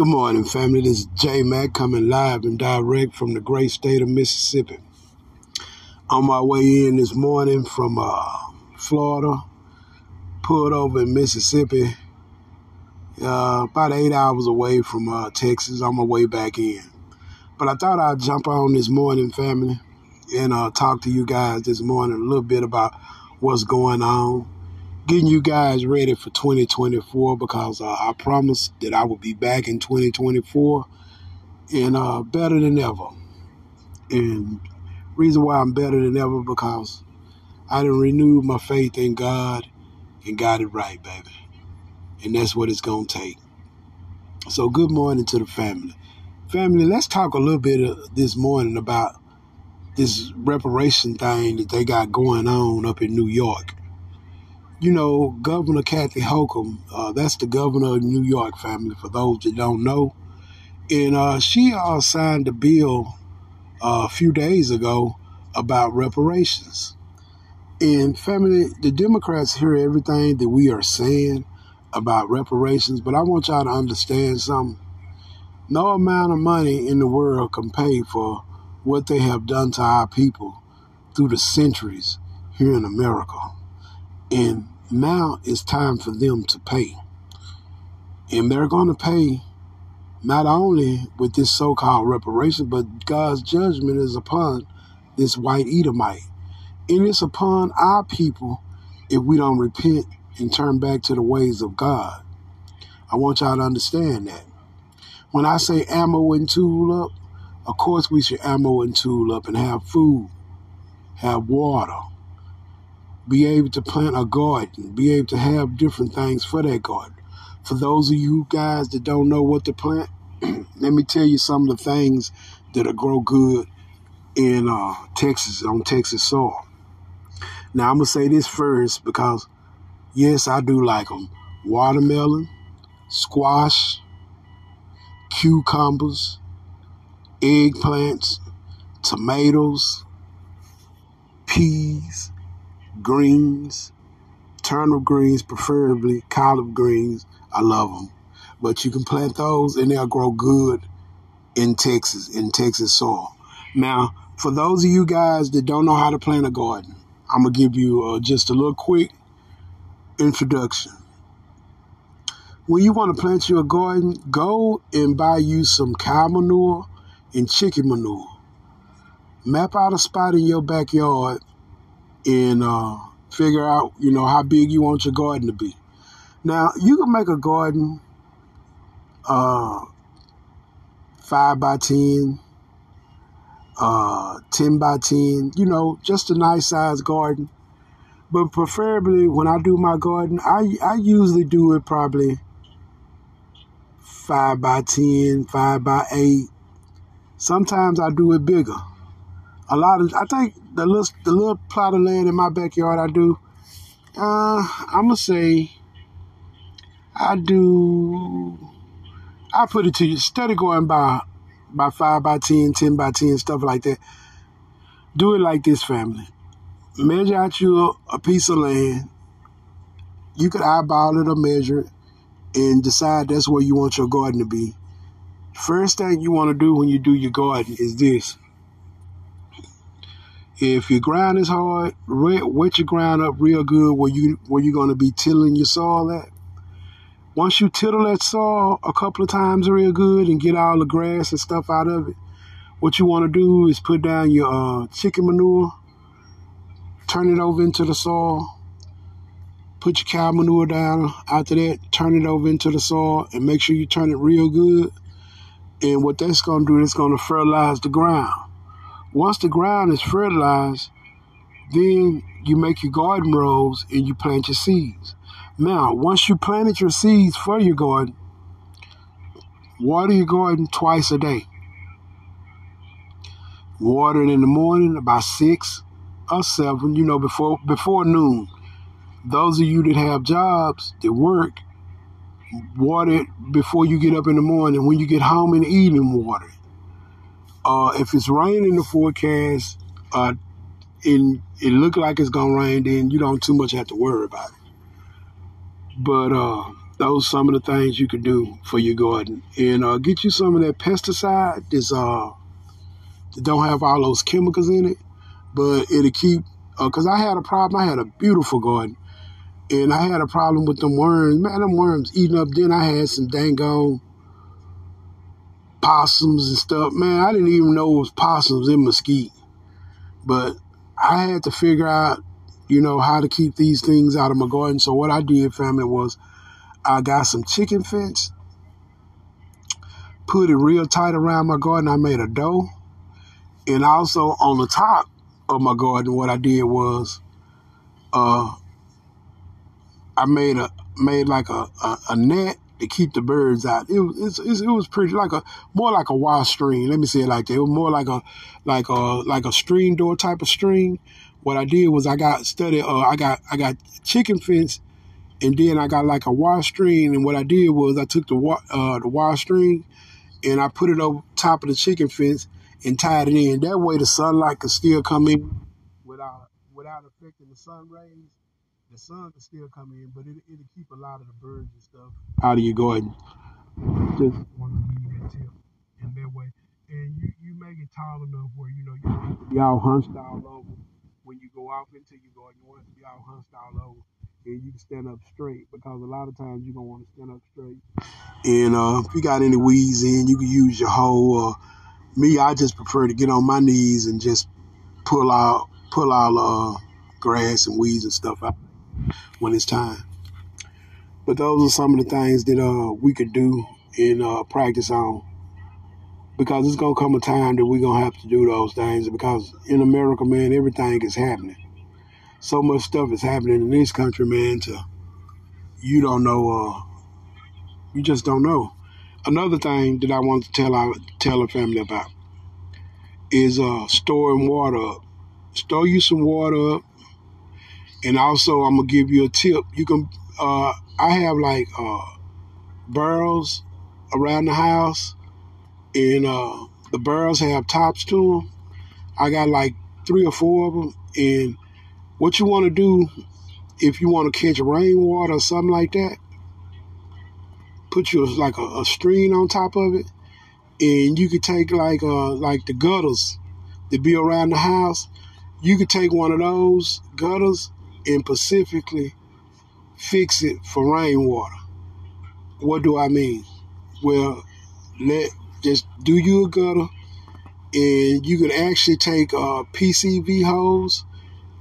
Good morning, family. This is J Mac coming live and direct from the great state of Mississippi. On my way in this morning from uh, Florida, pulled over in Mississippi, uh, about eight hours away from uh, Texas. On my way back in. But I thought I'd jump on this morning, family, and uh, talk to you guys this morning a little bit about what's going on getting you guys ready for 2024 because uh, I promised that I would be back in 2024 and uh, better than ever. And reason why I'm better than ever because I done renewed my faith in God and got it right, baby. And that's what it's gonna take. So good morning to the family. Family, let's talk a little bit this morning about this reparation thing that they got going on up in New York you know, Governor Kathy Hochul, uh, that's the governor of New York family, for those that don't know. And uh, she uh, signed a bill uh, a few days ago about reparations. And family, the Democrats hear everything that we are saying about reparations, but I want y'all to understand something. No amount of money in the world can pay for what they have done to our people through the centuries here in America. And now it's time for them to pay. And they're going to pay not only with this so called reparation, but God's judgment is upon this white Edomite. And it's upon our people if we don't repent and turn back to the ways of God. I want y'all to understand that. When I say ammo and tool up, of course we should ammo and tool up and have food, have water, be able to plant a garden, be able to have different things for that garden. For those of you guys that don't know what to plant, let me tell you some of the things that'll grow good in uh, Texas, on Texas soil. Now, I'm going to say this first because, yes, I do like them. Watermelon, squash, cucumbers, eggplants, tomatoes, peas, greens, turnip greens, preferably collard greens. I love them. But you can plant those and they'll grow good in Texas, in Texas soil. Now, for those of you guys that don't know how to plant a garden, I'm going to give you uh, just a little quick introduction. When you want to plant your garden, go and buy you some cow manure and chicken manure. Map out a spot in your backyard and uh, figure out, you know, how big you want your garden to be. Now, you can make a garden uh, 5 by 10, uh, 10 by 10, you know, just a nice size garden. But preferably when I do my garden, I, I usually do it probably 5 by 10, 5 by 8. Sometimes I do it bigger a lot of I think the little the little plot of land in my backyard I do. Uh, I'm gonna say I do. I put it to you. Instead of going by by five by 10, 10 by ten, stuff like that. Do it like this, family. Measure out you a piece of land. You could eyeball it or measure it and decide that's where you want your garden to be. First thing you want to do when you do your garden is this if your ground is hard, wet your ground up real good where you where you're gonna be tilling your soil at. Once you tittle that soil a couple of times real good and get all the grass and stuff out of it, what you want to do is put down your uh, chicken manure, turn it over into the soil, put your cow manure down. After that, turn it over into the soil and make sure you turn it real good. And what that's going to do is to fertilize the ground. Once the ground is fertilized, then you make your garden rows and you plant your seeds. Now, once you planted your seeds for your garden, water your garden twice a day. Water it in the morning about six or seven, you know, before before noon. Those of you that have jobs that work, water it before you get up in the morning. When you get home in the evening, water it. Uh, if it's raining in the forecast, uh, and it look like it's gonna rain, then you don't too much have to worry about it. But uh, those some of the things you can do for your garden. And uh, get you some of that pesticide that's uh that don't have all those chemicals in it, but it'll keep. Because uh, I had a problem. I had a beautiful garden, and I had a problem with them worms. Man, them worms eating up. Then I had some dang on possums and stuff. Man, I didn't even know it was possums in Mesquite, but I had to figure out, you know, how to keep these things out of my garden. So what I did, family, was I got some chicken fence, put it real tight around my garden. I made a dough. And also on the top of my garden, what I did was uh, I made a made like a, a, a, net to keep the birds out. It was it was pretty like a more like a wire string. Let me say it like that. It was more like a like a like a string door type of string. What I did was I got studied. Uh, I got I got chicken fence and then I got like a wire string, and what I did was I took the uh, the wire string and I put it over top of the chicken fence and tied it in. That way, the sunlight could still come in without without affecting the sun rays. The sun could still come in, but it, it'll keep a lot of the birds and stuff out of your garden. Just want to you that tip, and that way, and you you make it tall enough where you know you all hunched all over when you go off into your garden. You want to be all hunched all over and you can stand up straight because a lot of times you're gonna want to stand up straight. And uh, if you got any weeds in, you can use your hoe. Uh, me, I just prefer to get on my knees and just pull out pull all the uh, grass and weeds and stuff out when it's time. But those are some of the things that uh, we could do and uh, practice on. Because it's gonna come a time that we're gonna have to do those things. Because in America, man, everything is happening so much stuff is happening in this country, man, to you don't know uh you just don't know. Another thing that I want to tell our tell a family about is uh storing water up. Store you some water up. And also I'm gonna give you a tip. You can uh I have like uh barrels around the house and uh the barrels have tops to them. I got like three or four of them and what you want to do if you want to catch rainwater or something like that, put you like a, a string on top of it, and you could take like uh like the gutters that be around the house. You could take one of those gutters and specifically fix it for rainwater. What do I mean? Well, let just do you a gutter, and you can actually take uh, a PCV hose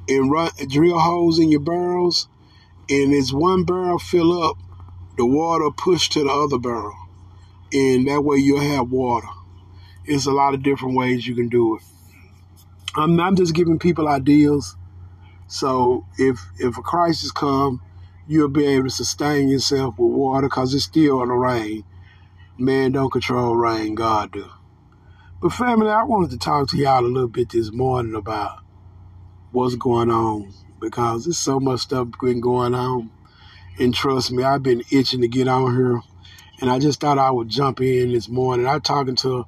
and run drill holes in your barrels, and as one barrel fill up, the water push to the other barrel, and that way you'll have water. It's a lot of different ways you can do it. I'm, I'm just giving people ideas. So if if a crisis come, you'll be able to sustain yourself with water because it's still on the rain. Man don't control rain, God do. But family, I wanted to talk to y'all a little bit this morning about what's going on because there's so much stuff been going on. And trust me, I've been itching to get on here. And I just thought I would jump in this morning. I was talking to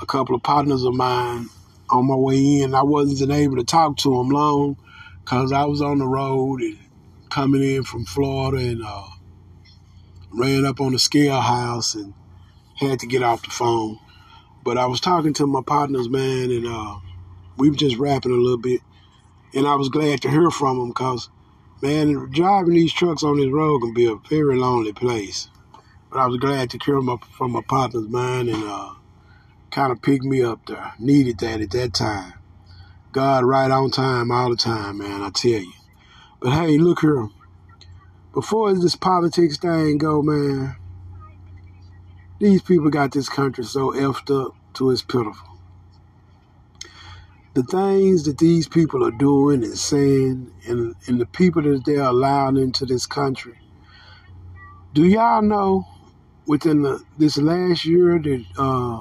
a couple of partners of mine on my way in. I wasn't able to talk to them long because I was on the road and coming in from Florida and uh, ran up on the scale house and had to get off the phone. But I was talking to my partners, man, and uh, we were just rapping a little bit. And I was glad to hear from him because, man, driving these trucks on this road can be a very lonely place. But I was glad to hear from my partner's mind and uh, kind of picked me up there. Needed that at that time. God right on time all the time, man, I tell you. But hey, look here. Before this politics thing go, man, these people got this country so effed up to it's pitiful the things that these people are doing and saying and, and the people that they're allowing into this country. Do y'all know within the, this last year that uh,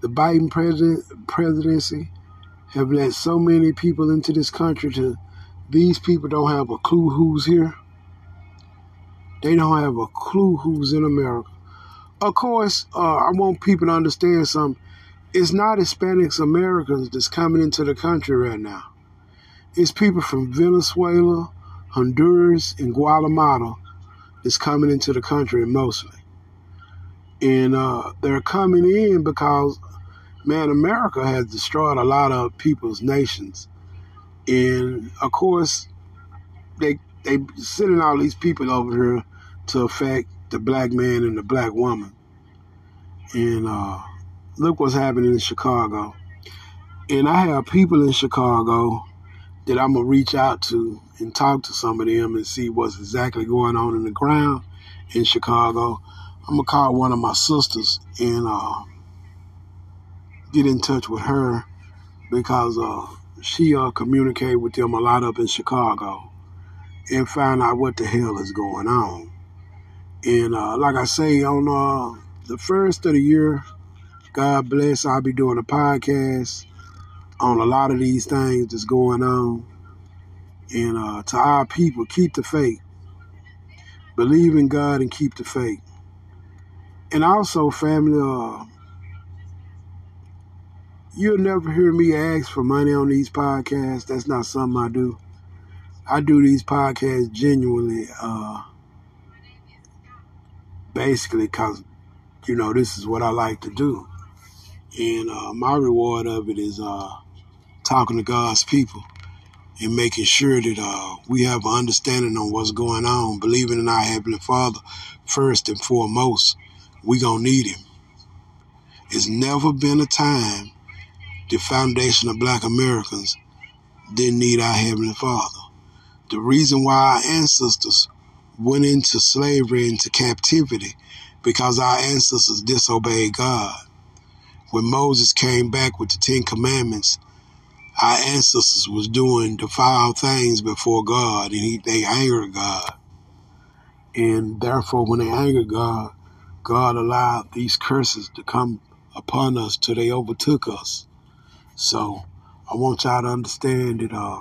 the Biden president, presidency have let so many people into this country to these people don't have a clue who's here. They don't have a clue who's in America. Of course, uh, I want people to understand something it's not Hispanics Americans that's coming into the country right now. It's people from Venezuela, Honduras, and Guatemala that's coming into the country mostly. And uh, they're coming in because, man, America has destroyed a lot of people's nations. And of course, they they sending all these people over here to affect the black man and the black woman. And uh, look what's happening in Chicago. And I have people in Chicago that I'm gonna reach out to and talk to some of them and see what's exactly going on in the ground in Chicago. I'm gonna call one of my sisters and uh, get in touch with her because uh, she uh, communicate with them a lot up in Chicago and find out what the hell is going on. And uh, like I say, on uh, the first of the year, God bless, I'll be doing a podcast on a lot of these things that's going on. And uh, to our people, keep the faith. Believe in God and keep the faith. And also, family, uh, you'll never hear me ask for money on these podcasts. That's not something I do. I do these podcasts genuinely, uh, basically, because, you know, this is what I like to do. And uh, my reward of it is uh, talking to God's people and making sure that uh, we have an understanding on what's going on, believing in our Heavenly Father first and foremost. We gonna need Him. It's never been a time the foundation of Black Americans didn't need our Heavenly Father. The reason why our ancestors went into slavery, into captivity, because our ancestors disobeyed God. When Moses came back with the Ten Commandments, our ancestors was doing foul things before God, and he, they angered God. And therefore, when they angered God, God allowed these curses to come upon us till they overtook us. So I want y'all to understand that uh,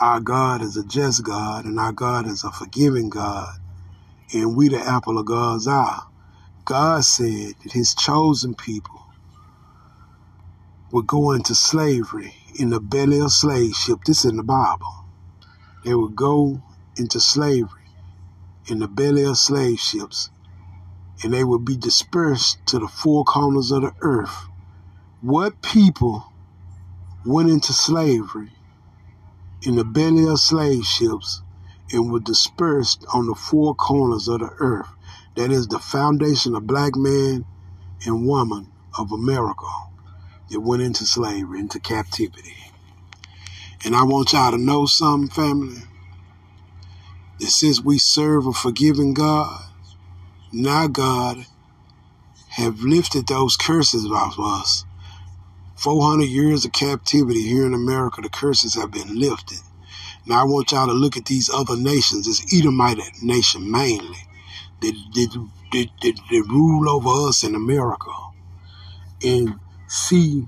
our God is a just God, and our God is a forgiving God, and we the apple of God's eye. God said that His chosen people would go into slavery in the belly of slave ship. This is in the Bible. They would go into slavery in the belly of slave ships, and they would be dispersed to the four corners of the earth. What people went into slavery in the belly of slave ships and were dispersed on the four corners of the earth? That is the foundation of black man and woman of America that went into slavery, into captivity. And I want y'all to know something, family. That since we serve a forgiving God, now God have lifted those curses off us. 400 years of captivity here in America, the curses have been lifted. Now I want y'all to look at these other nations, this Edomite nation mainly, that, that, that, that, rule over us in America. And see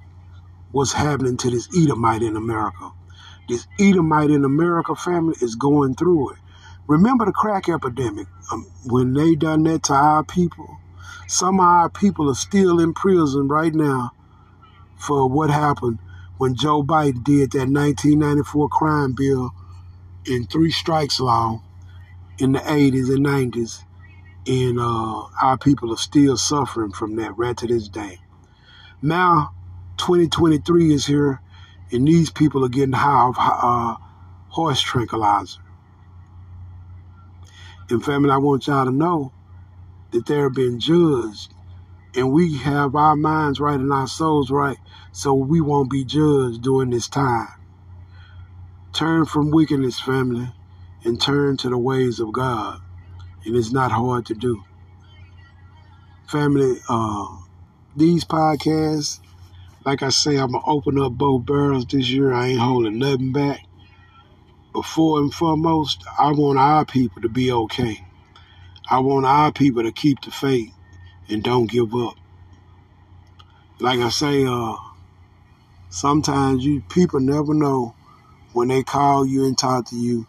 what's happening to this Edomite in America. This Edomite in America family is going through it. Remember the crack epidemic? Um, when they done that to our people, some of our people are still in prison right now for what happened when Joe Biden did that 1994 crime bill in three strikes law in the 80s and 90s. And uh, our people are still suffering from that right to this day. Now, 2023 is here, and these people are getting high off uh, horse tranquilizer. And family, I want y'all to know that they're being judged, and we have our minds right and our souls right, so we won't be judged during this time. Turn from wickedness, family, and turn to the ways of God. And it's not hard to do. Family, uh, these podcasts, like I say, I'm gonna open up both barrels this year. I ain't holding nothing back. But and foremost, I want our people to be okay. I want our people to keep the faith and don't give up. Like I say, uh, sometimes you people never know when they call you and talk to you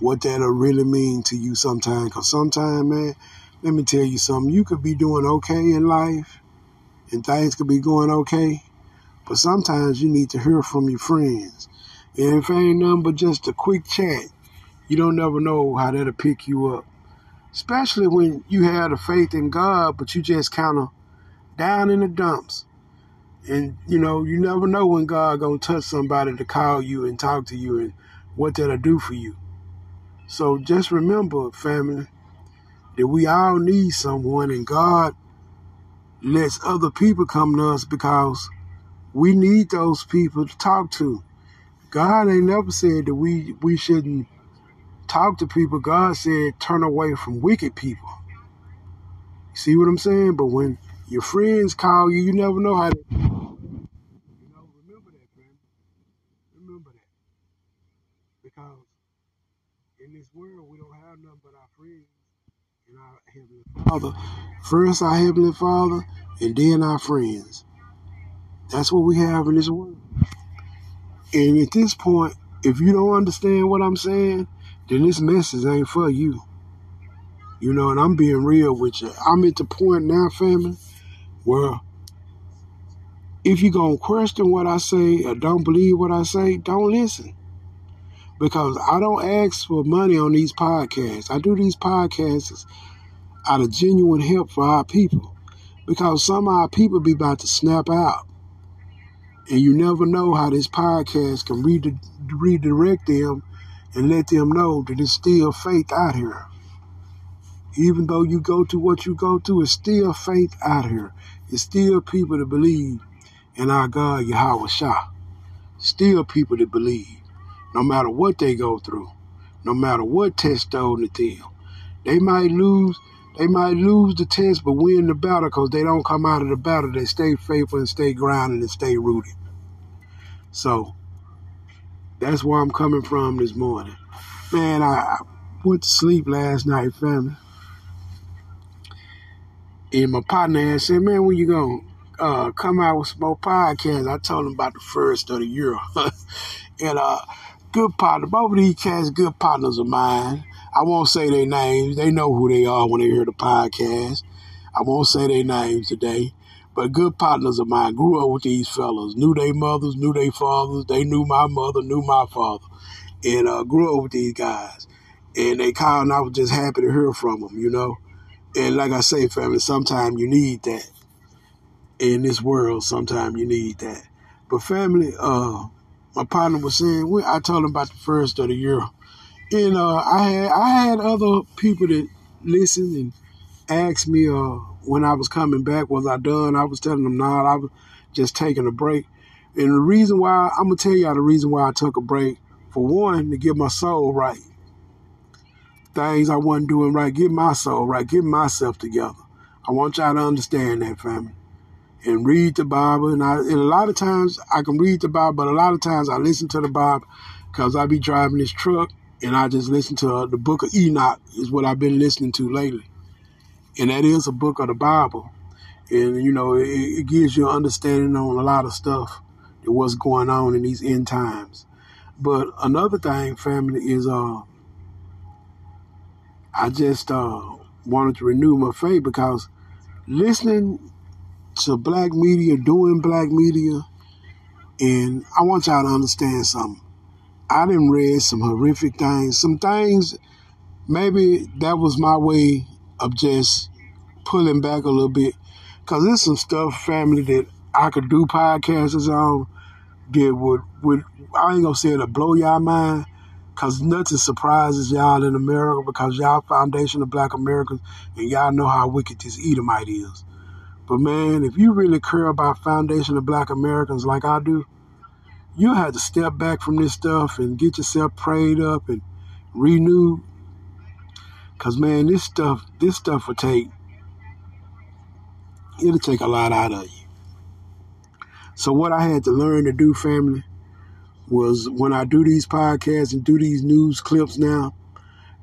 what that'll really mean to you sometimes. Cause sometimes, man, let me tell you something. You could be doing okay in life and things could be going okay. But sometimes you need to hear from your friends. And if ain't nothing but just a quick chat, you don't never know how that'll pick you up. Especially when you have a faith in God, but you just kind of down in the dumps. And you know, you never know when God gonna touch somebody to call you and talk to you and what that'll do for you. So just remember, family, that we all need someone and God lets other people come to us because we need those people to talk to. God ain't never said that we we shouldn't talk to people. God said turn away from wicked people. See what I'm saying? But when your friends call you, you never know how to. you know, remember that. Remember that. Because in this world we don't have nothing but our friends and our Heavenly Father. First our Heavenly Father and then our friends. That's what we have in this world. And at this point, if you don't understand what I'm saying, then this message ain't for you. You know, and I'm being real with you. I'm at the point now, family, where if you're going to question what I say or don't believe what I say, don't listen. Because I don't ask for money on these podcasts. I do these podcasts out of genuine help for our people. Because some of our people be about to snap out. And you never know how this podcast can redirect them and let them know that it's still faith out here. Even though you go to what you go to, it's still faith out here. It's still people that believe in our God, Yahweh Shah. Still people that believe, no matter what they go through, no matter what test thrown at them. They might lose, they might lose the test, but win the battle because they don't come out of the battle. They stay faithful and stay grounded and stay rooted. So that's where I'm coming from this morning. Man, I went to sleep last night, family. And my partner said, Man, when you going to uh, come out with some more podcasts? I told him about the first of the year. and uh, good partner, both of these cats, good partners of mine. I won't say their names. They know who they are when they hear the podcast. I won't say their names today. But good partners of mine grew up with these fellas, knew their mothers, knew their fathers. They knew my mother, knew my father, and uh, grew up with these guys. And they called, and I was just happy to hear from them, you know. And like I say, family, sometimes you need that in this world. Sometimes you need that. But family, uh, my partner was saying, I told him about the first of the year, and uh, I had I had other people that listened and asked me, uh, when I was coming back, was I done? I was telling them, nah, I was just taking a break. And the reason why, I'm going to tell y'all the reason why I took a break. For one, to get my soul right. Things I wasn't doing right, get my soul right, get myself together. I want y'all to understand that, family. And read the Bible. And, I, and a lot of times I can read the Bible, but a lot of times I listen to the Bible because I be driving this truck and I just listen to the book of Enoch is what I've been listening to lately and that is a book of the Bible. And you know, it, it gives you an understanding on a lot of stuff that what's going on in these end times. But another thing, family, is uh, I just uh wanted to renew my faith because listening to black media, doing black media, and I want y'all to understand something. I didn't read some horrific things, some things. Maybe that was my way of just pulling back a little bit because there's some stuff, family, that I could do podcasts on that would, would I ain't gonna say it'll blow y'all mind because nothing surprises y'all in America because y'all foundation of black Americans and y'all know how wicked this Edomite is. But man, if you really care about foundation of black Americans like I do, you have to step back from this stuff and get yourself prayed up and renewed Cause man, this stuff, this stuff will take, it'll take a lot out of you. So what I had to learn to do, family, was when I do these podcasts and do these news clips now,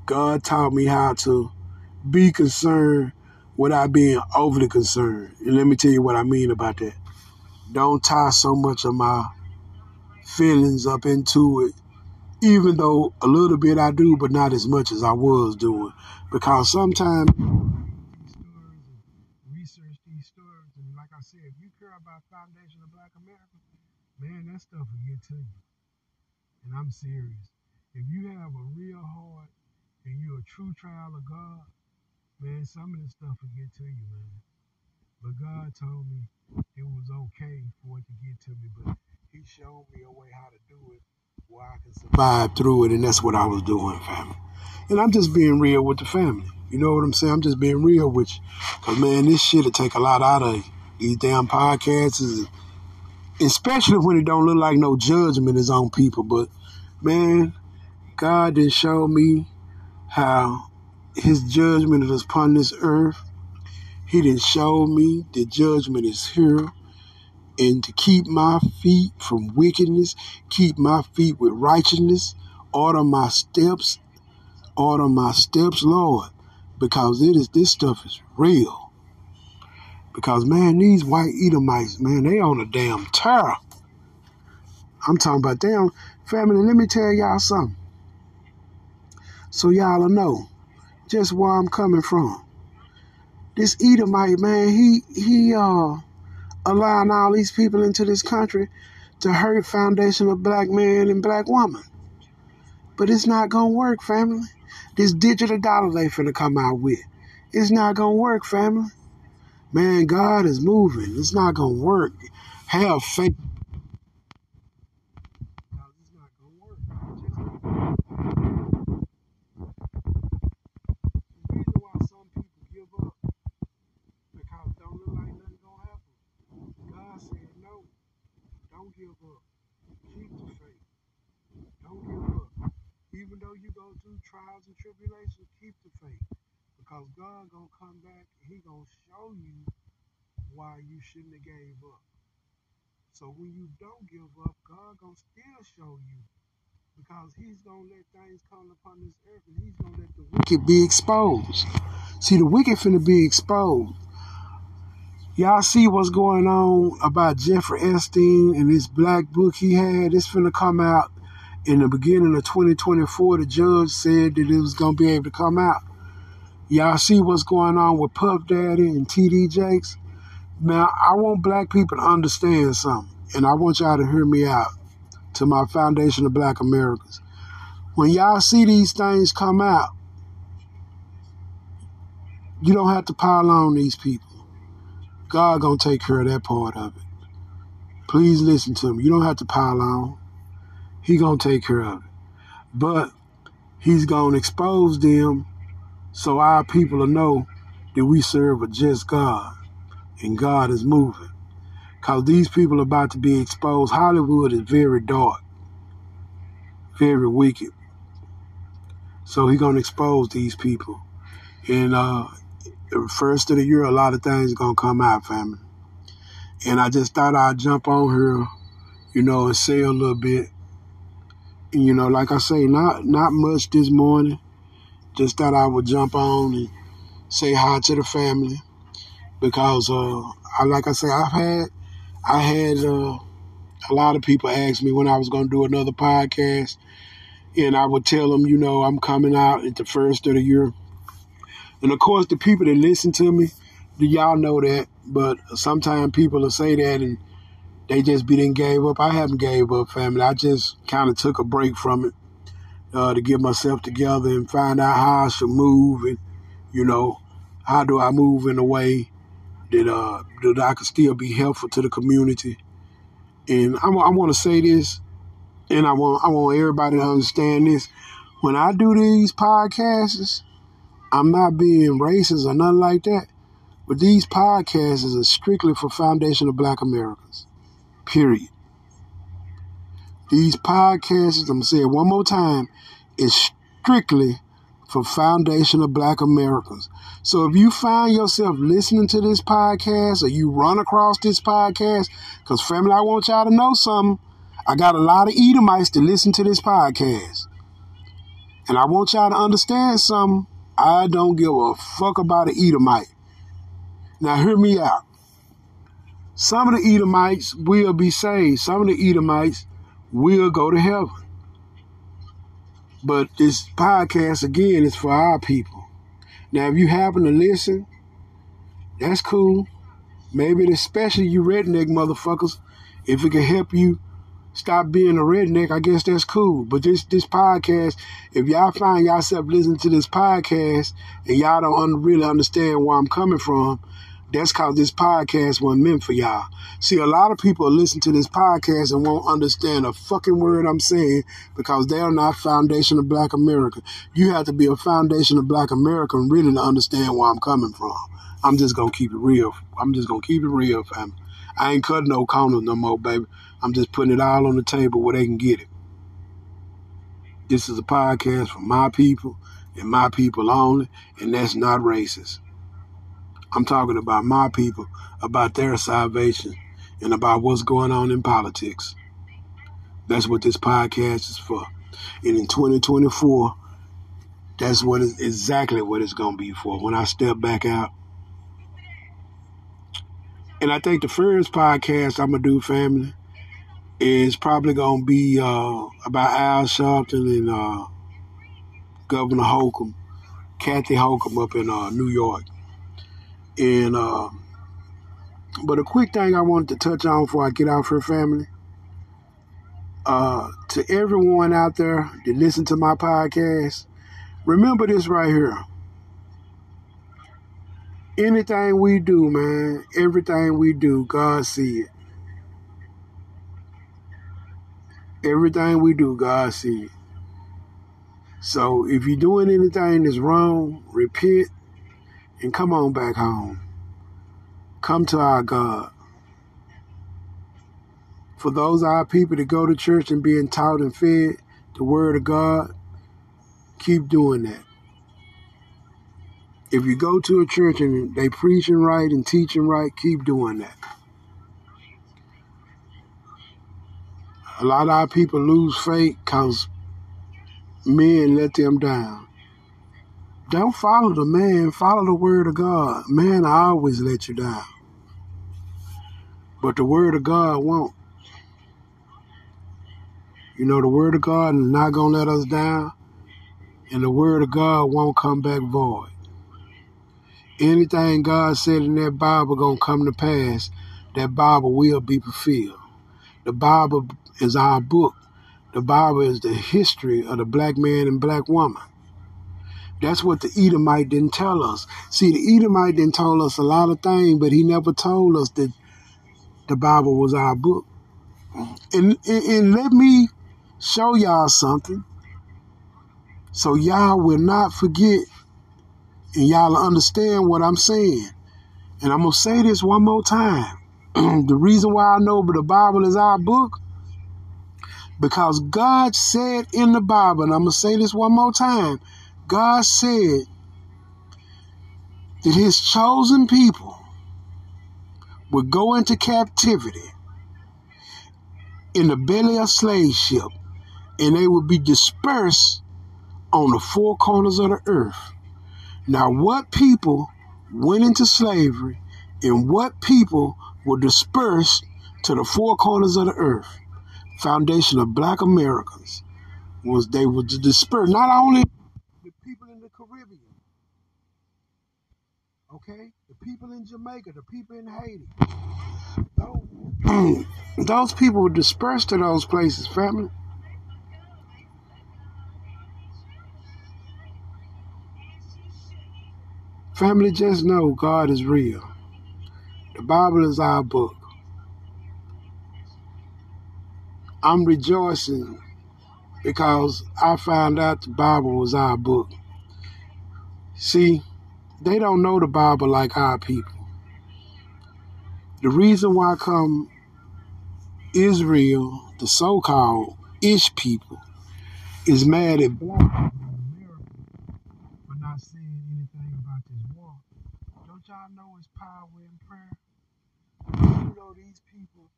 God taught me how to be concerned without being overly concerned. And let me tell you what I mean about that. Don't tie so much of my feelings up into it even though a little bit I do, but not as much as I was doing. Because sometimes research these stories, and like I said, if you care about Foundation of Black America, man, that stuff will get to you. And I'm serious. If you have a real heart and you're a true child of God, Man, some of this stuff will get to you, man. But God told me it was okay for it to get to me, but He showed me a way how to do it where I can survive through it, and that's what I was doing, family. And I'm just being real with the family. You know what I'm saying? I'm just being real with you. Because, man, this shit will take a lot out of. These damn podcasts, especially when it don't look like no judgment is on people. But, man, God didn't show me how his judgment is upon this earth. He didn't show me the judgment is here and to keep my feet from wickedness, keep my feet with righteousness, order my steps, order my steps, Lord, because it is this stuff is real. Because man, these white Edomites, man, they on a damn terror. I'm talking about damn family. Let me tell y'all something, so y'all know just where I'm coming from. This Edomite man, he he uh allowing all these people into this country to hurt foundation of black man and black woman. But it's not gonna work, family. This digital dollar they finna come out with. It's not gonna work, family. Man, God is moving. It's not gonna work. Have faith. It's not gonna work. The reason why some people give up because it don't look like nothing gonna happen. God said no. Don't give up. Keep the faith. Don't give up. Even though you go through trials and tribulations, keep the faith. Because God gonna come back and He gonna show you why you shouldn't have gave up. So when you don't give up, God gonna still show you. Because He's gonna let things come upon this earth and He's gonna let the wicked be exposed. See the wicked finna be exposed. Y'all see what's going on about Jeffrey Epstein and this black book he had? It's finna come out in the beginning of 2024. The judge said that it was gonna be able to come out. Y'all see what's going on with Puff Daddy and TD Jakes? Now, I want black people to understand something, and I want y'all to hear me out to my foundation of black Americans. When y'all see these things come out, you don't have to pile on these people. God gonna take care of that part of it. Please listen to me. You don't have to pile on. He gonna take care of it. But he's gonna expose them so our people will know that we serve a just God and God is moving. Cause these people are about to be exposed. Hollywood is very dark, very wicked. So he's gonna expose these people. And uh the first of the year a lot of things gonna come out, family. And I just thought I'd jump on here, you know, and say a little bit. And, you know, like I say, not not much this morning. Just thought I would jump on and say hi to the family because, uh, I like I say, I've had I had uh, a lot of people ask me when I was going to do another podcast, and I would tell them, you know, I'm coming out at the first of the year. And of course, the people that listen to me, y'all know that. But sometimes people will say that and they just be didn't gave up. I haven't gave up, family. I just kind of took a break from it uh, to get myself together and find out how I should move and, you know, how do I move in a way that uh that I could still be helpful to the community. And I, I want to say this, and I want I want everybody to understand this. When I do these podcasts, I'm not being racist or nothing like that. But these podcasts are strictly for Foundation of Black Americans. Period. These podcasts, I'm gonna say it one more time, is strictly for Foundation of Black Americans. So if you find yourself listening to this podcast or you run across this podcast, because family, I want y'all to know something. I got a lot of Edomites to listen to this podcast. And I want y'all to understand something. I don't give a fuck about an Edomite. Now hear me out. Some of the Edomites will be saved. Some of the Edomites will go to heaven. But this podcast again is for our people. Now, if you happen to listen, that's cool. Maybe especially you redneck motherfuckers, if it can help you stop being a redneck, I guess that's cool. But this this podcast, if y'all find yourself listening to this podcast and y'all don't un- really understand where I'm coming from, that's cause this podcast wasn't meant for y'all. See, a lot of people listen to this podcast and won't understand a fucking word I'm saying because they are not foundation of black America. You have to be a foundation of black America and really to understand where I'm coming from. I'm just gonna keep it real. I'm just gonna keep it real, fam. I ain't cutting no corners no more, baby. I'm just putting it all on the table where they can get it. This is a podcast for my people and my people only, and that's not racist. I'm talking about my people, about their salvation, and about what's going on in politics. That's what this podcast is for. And in 2024, that's what is exactly what it's going to be for when I step back out. And I think the first podcast I'm going to do, family, is probably going to be uh, about Al Sharpton and uh, Governor Holcomb, Kathy Holcomb up in uh, New York. And uh, but a quick thing I wanted to touch on before I get off her family. Uh, to everyone out there that listen to my podcast, remember this right here. Anything we do, man, everything we do, God see it. Everything we do, God see it. So if you're doing anything that's wrong, repent and come on back home. Come to our God. For those our people that go to church and being taught and fed the word of God, keep doing that. If you go to a church and they preaching right and teaching right, keep doing that. A lot of our people lose faith because men let them down. Don't follow the man, follow the word of God. Man, I always let you down. But the word of God won't. You know, the word of God is not going to let us down, and the word of God won't come back void. Anything God said in that Bible going to come to pass, that Bible will be fulfilled. The Bible is our book. The Bible is the history of the black man and black woman. That's what the Edomite didn't tell us. See, the Edomite didn't tell us a lot of things, but he never told us that the Bible was our book. And, and, and let me show y'all something so y'all will not forget and y'all understand what I'm saying. And I'm going to say this one more time. The reason why I know the Bible is our book, because God said in the Bible, and I'm going to say this one more time God said that his chosen people would go into captivity in the belly of slave ship and they would be dispersed on the four corners of the earth. Now, what people went into slavery and what people were dispersed to the four corners of the earth? Foundation of black Americans was they were dispersed. Not only the people in the Caribbean, okay? The people in Jamaica, the people in Haiti. Those, those people were dispersed to those places, family. Family, just know God is real. The Bible is our book. I'm rejoicing because I found out the Bible was our book. See, they don't know the Bible like our people. The reason why come Israel, the so-called Ish people, is mad at black people in America for not saying anything about this war. Don't y'all know it's power in prayer? You know these people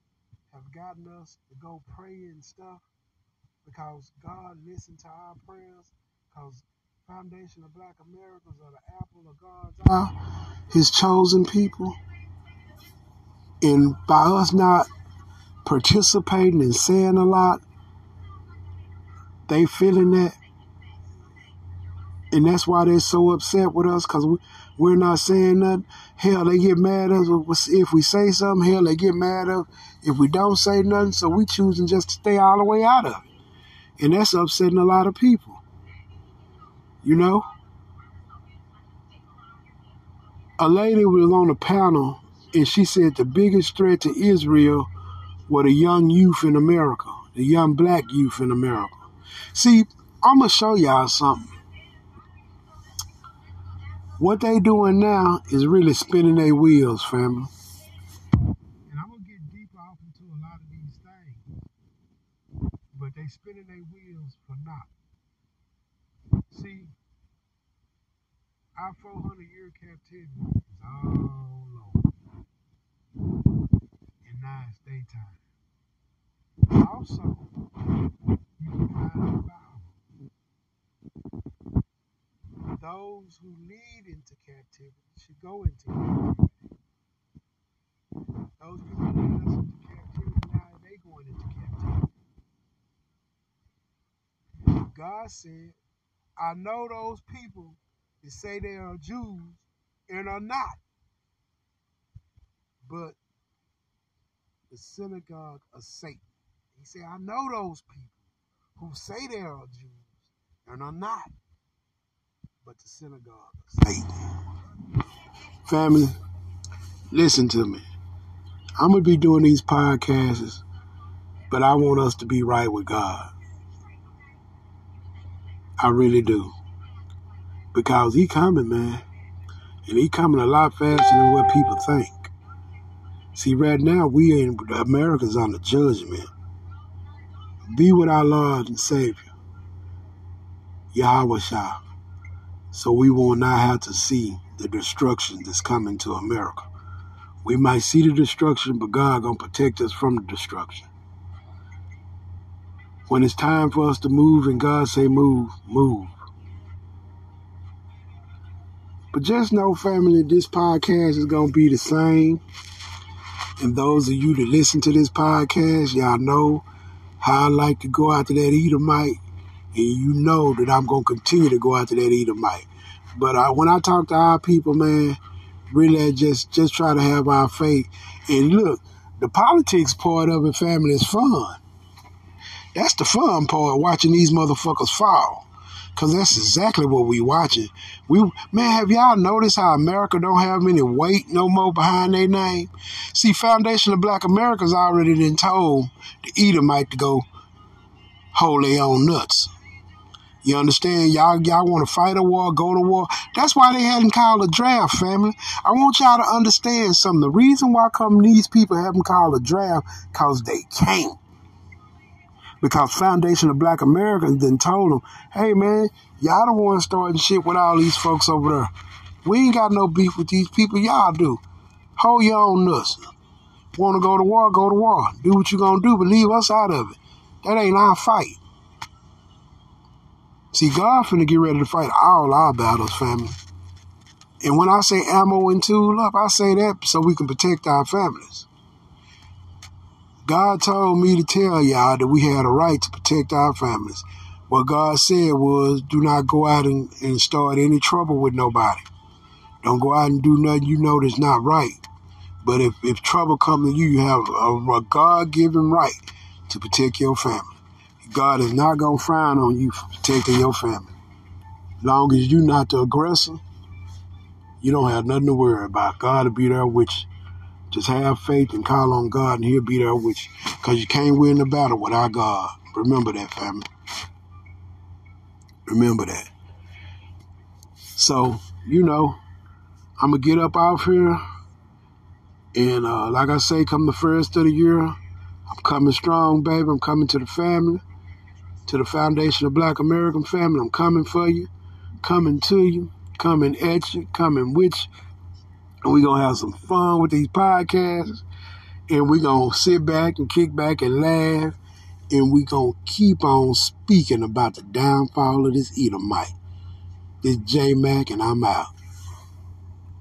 have gotten us to go pray and stuff because God listened to our prayers because Foundation of Black Americans are the apple of God's eye, His chosen people. And by us not participating and saying a lot, they feeling that. And that's why they're so upset with us because we, We're not saying nothing. Hell, they get mad at us if we say something. Hell, they get mad at us if we don't say nothing. So we choosing just to stay all the way out of it. And that's upsetting a lot of people. You know? A lady was on a panel and she said the biggest threat to Israel were the young youth in America, the young black youth in America. See, I'm going to show y'all something. What they doing now is really spinning their wheels, family. And I'm gonna get deep off into a lot of these things, but they spinning their wheels for naught. See, our 400 year captivity is all over, and now it's daytime. Also, you can find the those who lead into captivity should go into captivity. Those people that led us into captivity, now they going into captivity. God said, I know those people that say they are Jews and are not. But the synagogue of Satan. He said, I know those people who say they are Jews and are not but the synagogue of Satan. Family, listen to me. I'm going to be doing these podcasts, but I want us to be right with God. I really do. Because he coming, man. And he coming a lot faster than what people think. See, right now, we in America's on the judgment. Be with our Lord and Savior, Yahweh Shah so we will not have to see the destruction that's coming to America. We might see the destruction, but God gonna protect us from the destruction. When it's time for us to move and God say move, move. But just know, family, this podcast is gonna be the same. And those of you that listen to this podcast, y'all know how I like to go out after that Edomite and you know that I'm going to continue to go after that Edomite. But I, when I talk to our people, man, really just just try to have our faith. And look, the politics part of it, family, is fun. That's the fun part, watching these motherfuckers fall. Cause that's exactly what we watching. We man, have y'all noticed how America don't have any weight no more behind their name? See, Foundation of Black America's already been told the Edomite to go hold their own nuts. You understand? Y'all, y'all want to fight a war, go to war. That's why they hadn't called a draft, family. I want y'all to understand something. The reason why come these people haven't called a draft, cause they can't. Because Foundation of Black Americans then told them, hey man, y'all don't want to start shit with all these folks over there. We ain't got no beef with these people. Y'all do. Hold your own nuts. Want to go to war, go to war. Do what you gonna do, but leave us out of it. That ain't our fight. See, God finna get ready to fight all our battles, family. And when I say ammo and tool up, I say that so we can protect our families. God told me to tell y'all that we had a right to protect our families. What God said was, do not go out and, and start any trouble with nobody. Don't go out and do nothing you know that's not right. But if, if trouble comes to you, you have a, a God given right to protect your family. God is not going to frown on you for protecting your family. Long as you're not the aggressor, you don't have nothing to worry about. God will be there with you. Just have faith and call on God, and He'll be there with you. Because you can't win the battle without God. Remember that, family. Remember that. So, you know, I'm going to get up off here. And uh, like I say, come the first of the year, I'm coming strong, baby. I'm coming to the family to the Foundation of Black American Family. I'm coming for you, coming to you, coming at you, coming with you. And we're going to have some fun with these podcasts. And we're going to sit back and kick back and laugh. And we're going to keep on speaking about the downfall of this Edomite. This J Mac, and I'm out.